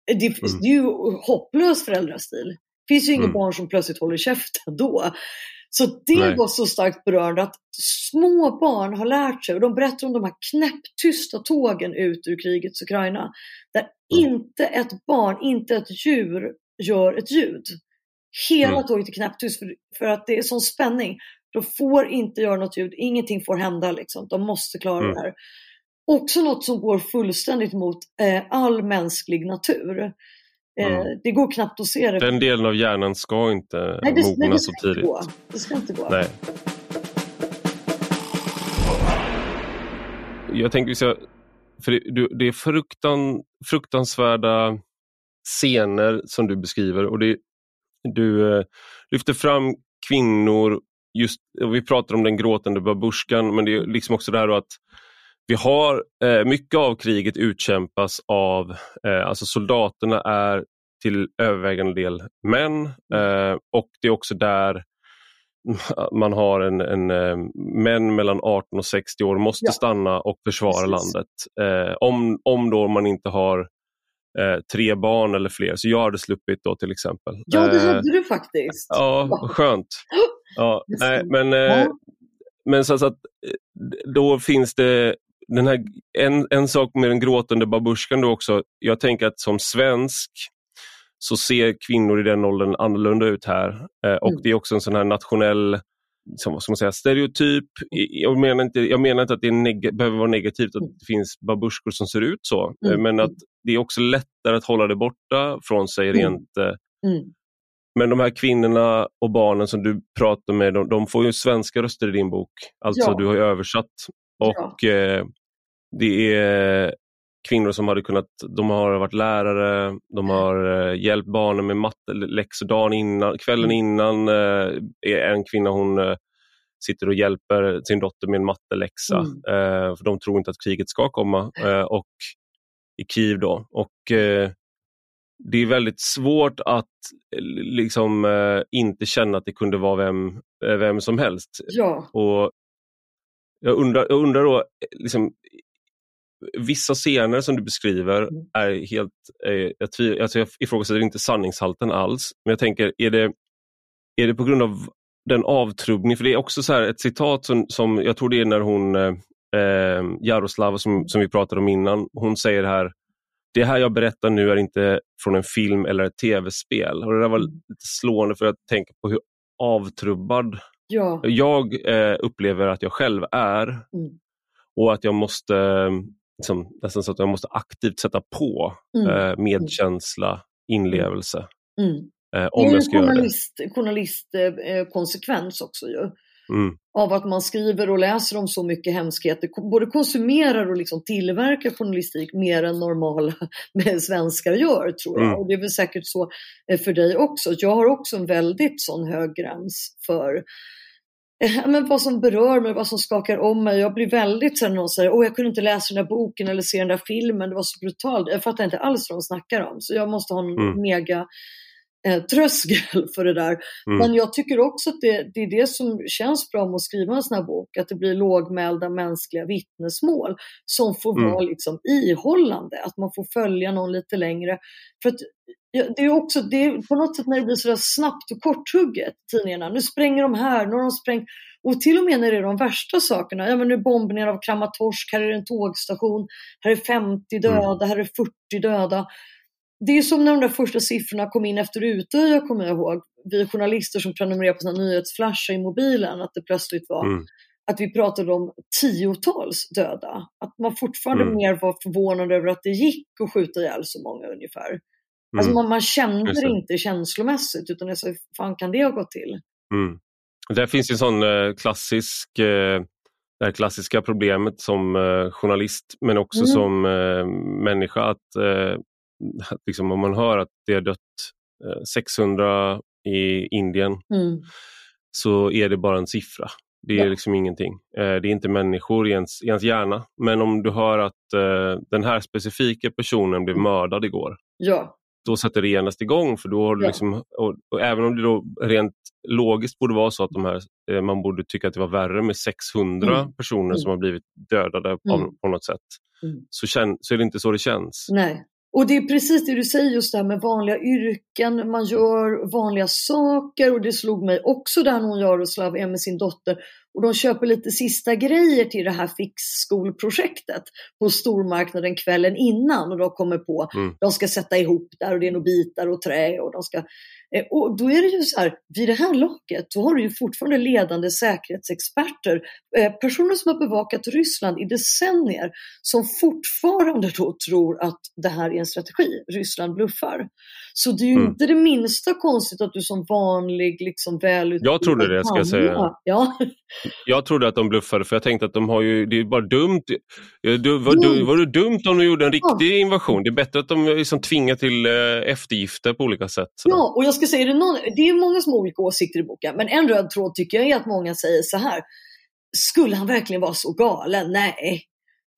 Det, Mm. det är ju hopplös föräldrastil. Det finns ju inget Mm. barn som plötsligt håller käften då. Så det Nej. var så starkt berörande att små barn har lärt sig och de berättar om de här knäpptysta tågen ut ur krigets Ukraina. Där Mm. inte ett barn, inte ett djur gör ett ljud. Hela Mm. tåget är knäpptyst för, för att det är sån spänning. De får inte göra något ljud, ingenting får hända liksom. De måste klara Mm. det här. Också något som går fullständigt mot eh, all mänsklig natur. Eh, Mm. Det går knappt att se det. Den delen av hjärnan ska inte nej, det, nej, mogna det så tidigt. gå. Det ska inte gå. Nej. Jag tänker vi ska, för det, det är fruktan, fruktansvärda scener som du beskriver och det, du eh, lyfter fram kvinnor, just, och vi pratar om den gråtande babusjkan men det är liksom också det här att vi har eh, mycket av kriget utkämpas av, eh, alltså soldaterna är till övervägande del män eh, och det är också där man har en, en eh, män mellan 18 och 60 år måste Ja. stanna och försvara Precis. landet. Eh, om, om då man inte har eh, tre barn eller fler, så jag hade sluppit då till exempel. Ja, det Eh, hade du faktiskt. Ja, vad skönt. Ja, nej, men, eh, Ja. men så, så att eh, då finns det den här, en, en sak med den gråtande babusjkan då också. Jag tänker att som svensk så ser kvinnor i den åldern annorlunda ut här. Eh, och Mm. det är också en sån här nationell som, vad ska man säga, stereotyp. Jag menar, inte, jag menar inte att det neg- behöver vara negativt att Mm. det finns babusjkor som ser ut så. Mm. Eh, Men att det är också lättare att hålla det borta från sig Mm. rent eh, Mm. men de här kvinnorna och barnen som du pratar med, de, de får ju svenska röster i din bok. Alltså Ja. du har översatt. Och eh, det är kvinnor som hade kunnat, de har varit lärare, de har eh, hjälpt barnen med matteläxor dagen innan, kvällen Mm. innan eh, är en kvinna hon eh, sitter och hjälper sin dotter med en matteläxa. Mm. För de tror inte att kriget ska komma. Och i Kiev då. Och det är väldigt svårt att liksom inte känna att det kunde vara vem, vem som helst. Ja. Och jag undrar, jag undrar då, liksom, vissa scener som du beskriver Mm. är helt, eh, jag, tviv, alltså jag ifrågasätter inte sanningshalten alls, men jag tänker, är det, är det på grund av den avtrubbning, för det är också så här ett citat som, som jag tror det är när hon, eh, eh, Jaroslava som, som vi pratade om innan, hon säger här, det här jag berättar nu är inte från en film eller ett tv-spel. Och det där var lite slående för att tänka på hur avtrubbad Ja. jag eh, upplever att jag själv är. Mm. Och att jag måste, liksom, nästan så att jag måste aktivt sätta på Mm. eh, medkänsla, inlevelse. Mm. Eh, Det om är ju jag ska göra det. journalist, journalistkonsekvens också ju. Mm, Av att man skriver och läser om så mycket hemskheter. Både konsumerar och liksom tillverkar journalistik mer än normala svenskar gör tror jag. Mm. Och det är väl säkert så eh, för dig också. Jag har också en väldigt sån hög gräns för eh, men vad som berör mig, vad som skakar om mig. Jag blir väldigt så när någon säger åh jag kunde inte läsa den där boken eller se den där filmen, det var så brutalt. Jag fattar inte alls vad de snackar om. Så jag måste ha en Mm. mega eh, tröskel för det där. Mm. Men jag tycker också att det, det, är det som känns bra med att skriva en sån här bok, att det blir lågmälda mänskliga vittnesmål som får mm. vara liksom ihållande, att man får följa någon lite längre. För att det är också, det är på något sätt när det blir så snabbt och korthugget, tidningarna, nu spränger de här, nu har de sprängt och till och med när det är de värsta sakerna, ja men nu bombningar av Kramatorsk, här är det en tågstation, här är 50 döda, mm. här är 40 döda. Det är som när de där första siffrorna kom in efter Utöja, kommer jag ihåg. Vi journalister som prenumererar på sina nyhetsflashar i mobilen, att det plötsligt var mm. att vi pratade om tiotals döda. Att man fortfarande mm. mer var förvånad över att det gick att skjuta ihjäl så många ungefär. Alltså, mm. Alltså man, man kände det inte känslomässigt utan jag sa, hur fan kan det ha gått till? Mm. Där finns en sån eh, klassisk, eh, det här klassiska problemet som eh, journalist men också mm. som människa att, att liksom, om man hör att det har dött 600 i Indien mm. så är det bara en siffra. Det är ja. liksom ingenting. Det är inte människor i ens, i ens hjärna. Men om du hör att den här specifika personen blev mm. mördad igår. Ja då sätter det genast igång. För då har du liksom, och, och, även om det då rent logiskt borde vara så att de här, eh, man borde tycka att det var värre med 600 mm. personer mm. som har blivit dödade mm. på något sätt, mm. så, känn, så är det inte så det känns. Nej. Och det är precis det du säger just det här med vanliga yrken, man gör vanliga saker. Och det slog mig också där hon Jaroslav är med sin dotter. Och de köper lite sista grejer till det här fixskolprojektet på stormarknaden kvällen innan. Och de kommer på mm. de ska sätta ihop där och det är nog bitar och trä och de ska och då är det ju så här, vid det här locket, då har du ju fortfarande ledande säkerhetsexperter, eh, personer som har bevakat Ryssland i decennier, som fortfarande då tror att det här är en strategi, Ryssland bluffar. Så det är ju mm. inte det minsta konstigt att du som vanlig, liksom välutbildad Jag trodde det, ska jag säga. Ja. Jag trodde att de bluffade, för jag tänkte att de har ju, det är bara dumt. Det var, var det dumt om de gjorde en riktig ja. invasion? Det är bättre att de liksom tvingar till eh, eftergifter på olika sätt. Ja, och jag ska säga, det, någon, det är många som har olika åsikter i boken, men en röd tråd tycker jag är att många säger så här. Skulle han verkligen vara så galen? Nej.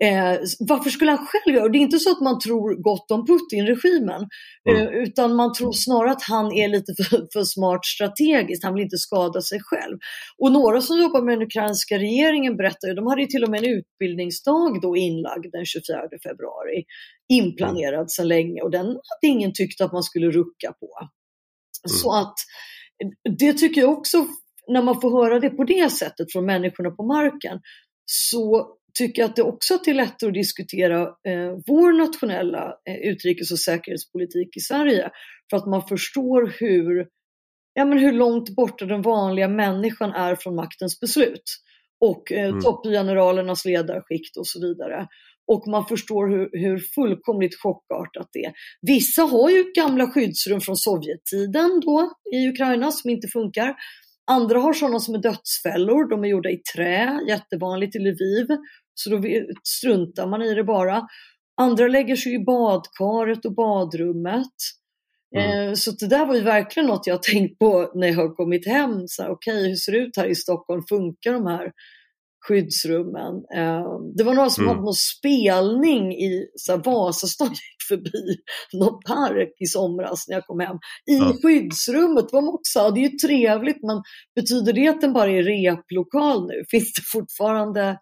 Eh, varför skulle han själv göra det? är inte så att man tror gott om Putin-regimen, mm. eh, utan man tror snarare att han är lite för, för, smart strategiskt, han vill inte skada sig själv. Och några som jobbar med den ukrainska regeringen berättar ju, de hade ju till och med en utbildningsdag då inlagd den 24 februari, inplanerad sedan länge och den hade ingen tyckt att man skulle rucka på. Mm. Så att det tycker jag också, när man får höra det på det sättet från människorna på marken, så tycker jag att det också är lättare att diskutera eh, vår nationella eh, utrikes och säkerhetspolitik i Sverige. För att man förstår hur, ja, men hur långt borta den vanliga människan är från maktens beslut. Och eh, mm. toppgeneralernas ledarskikt och så vidare. Och man förstår hur, hur fullkomligt chockartat det är. Vissa har ju gamla skyddsrum från Sovjettiden då i Ukraina som inte funkar. Andra har sådana som är dödsfällor, de är gjorda i trä, jättevanligt i Lviv, så då struntar man i det bara. Andra lägger sig i badkaret och badrummet. Mm. Eh, så det där var ju verkligen något jag tänkt på när jag har kommit hem. Okej, okay, hur ser det ut här i Stockholm? Funkar de här skyddsrummen. Ehm, det var några som mm. hade någon spelning i så här, Vasastan gick förbi någon park i somras när jag kom hem. I ja. skyddsrummet var de också, det är ju trevligt men betyder det att den bara är replokal nu? Finns det fortfarande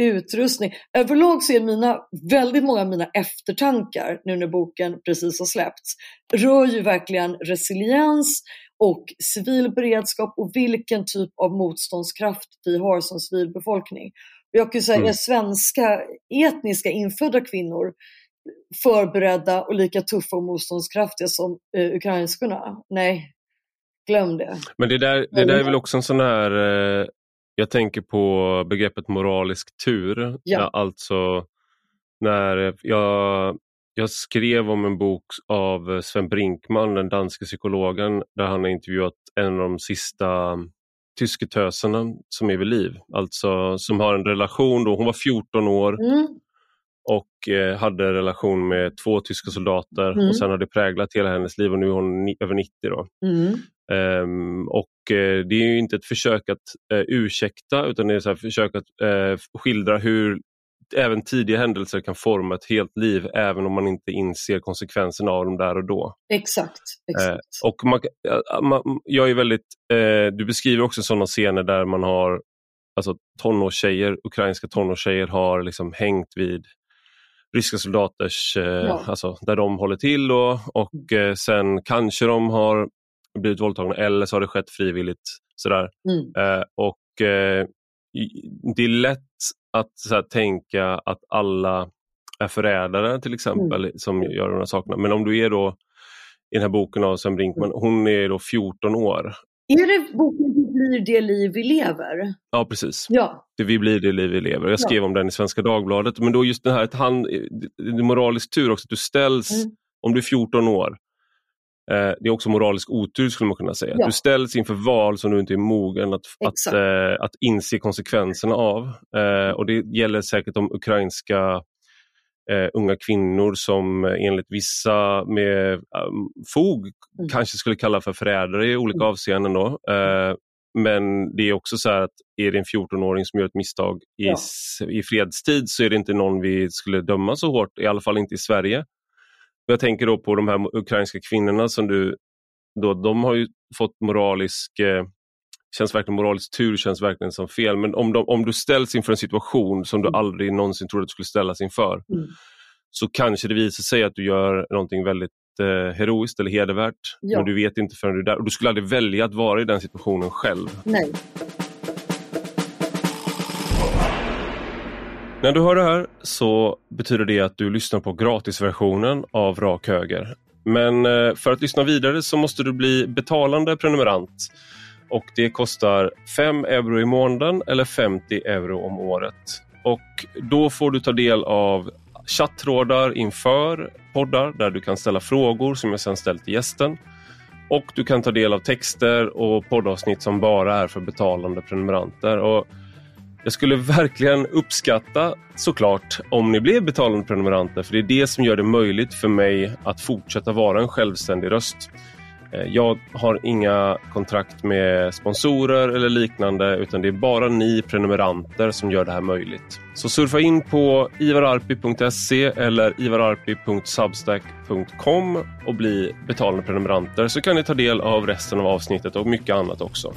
utrustning. Överlag så är mina, väldigt många av mina eftertankar nu när boken precis har släppts, rör ju verkligen resiliens och civil beredskap och vilken typ av motståndskraft vi har som civilbefolkning. Jag kan säga, mm. är svenska etniska infödda kvinnor förberedda och lika tuffa och motståndskraftiga som eh, ukrainskorna? Nej, glöm det. Men det där, det där är väl också en sån här eh, jag tänker på begreppet moralisk tur. Ja. Alltså när jag, jag skrev om en bok av Sven Brinkman, den danske psykologen, där han har intervjuat en av de sista tysketöserna som är vid liv. Alltså som har en relation, då, hon var 14 år mm. och eh, hade relation med två tyska soldater mm. och sen har det präglat hela hennes liv och nu är hon över 90. Då. Mm. Um, och uh, det är ju inte ett försök att uh, ursäkta utan det är ett försök att uh, skildra hur även tidiga händelser kan forma ett helt liv även om man inte inser konsekvenserna av dem där och då. Exakt. exakt. Eh, och man, man, jag är väldigt, eh, du beskriver också sådana scener där man har alltså tonårstjejer, ukrainska tonårstjejer har liksom hängt vid ryska soldaters, eh, ja. alltså, där de håller till och, och eh, sen kanske de har blivit våldtagna eller så har det skett frivilligt. Sådär. Mm. Eh, och eh, Det är lätt att här, tänka att alla är förrädare till exempel mm. som gör de här sakerna. Men om du är då i den här boken av Sven Brinkman, hon är då 14 år. Är det boken Vi blir det liv vi lever? Ja precis. Ja. Det Vi blir det liv vi lever. Jag skrev ja. om den i Svenska Dagbladet. Men då just det här att han, det är moralisk tur också, att du ställs, mm. om du är 14 år, det är också moralisk otur skulle man kunna säga. Ja. Du ställs inför val som du inte är mogen att, att, eh, att inse konsekvenserna av. Eh, och Det gäller säkert de ukrainska unga kvinnor som enligt vissa med um, fog mm. kanske skulle kalla för förrädare i olika mm. avseenden. Då. Men det är också så att är det en 14-åring som gör ett misstag i, ja. i fredstid så är det inte någon vi skulle döma så hårt, i alla fall inte i Sverige. Jag tänker då på de här ukrainska kvinnorna som du, då, de har ju fått moralisk, eh, känns verkligen moralisk tur, känns verkligen som fel. Men om, de, om du ställs inför en situation som du mm. aldrig någonsin trodde att du skulle ställas inför, mm. så kanske det visar sig att du gör någonting väldigt eh, heroiskt eller hedervärt. Ja. Men du vet inte förrän du är där. Och du skulle aldrig välja att vara i den situationen själv. Nej. När du hör det här så betyder det att du lyssnar på gratisversionen av Rak Höger. Men eh, för att lyssna vidare så måste du bli betalande prenumerant. Och Det kostar 5 euro i månaden eller 50 euro om året. Och Då får du ta del av chattrådar inför poddar där du kan ställa frågor som jag sedan ställt till gästen. Och du kan ta del av texter och poddavsnitt som bara är för betalande prenumeranter. Och jag skulle verkligen uppskatta såklart om ni blev betalande prenumeranter för det är det som gör det möjligt för mig att fortsätta vara en självständig röst. Eh, jag har inga kontrakt med sponsorer eller liknande utan det är bara ni prenumeranter som gör det här möjligt. Så surfa in på ivararpi.se eller ivararpi.substack.com och bli betalande prenumeranter så kan ni ta del av resten av avsnittet och mycket annat också.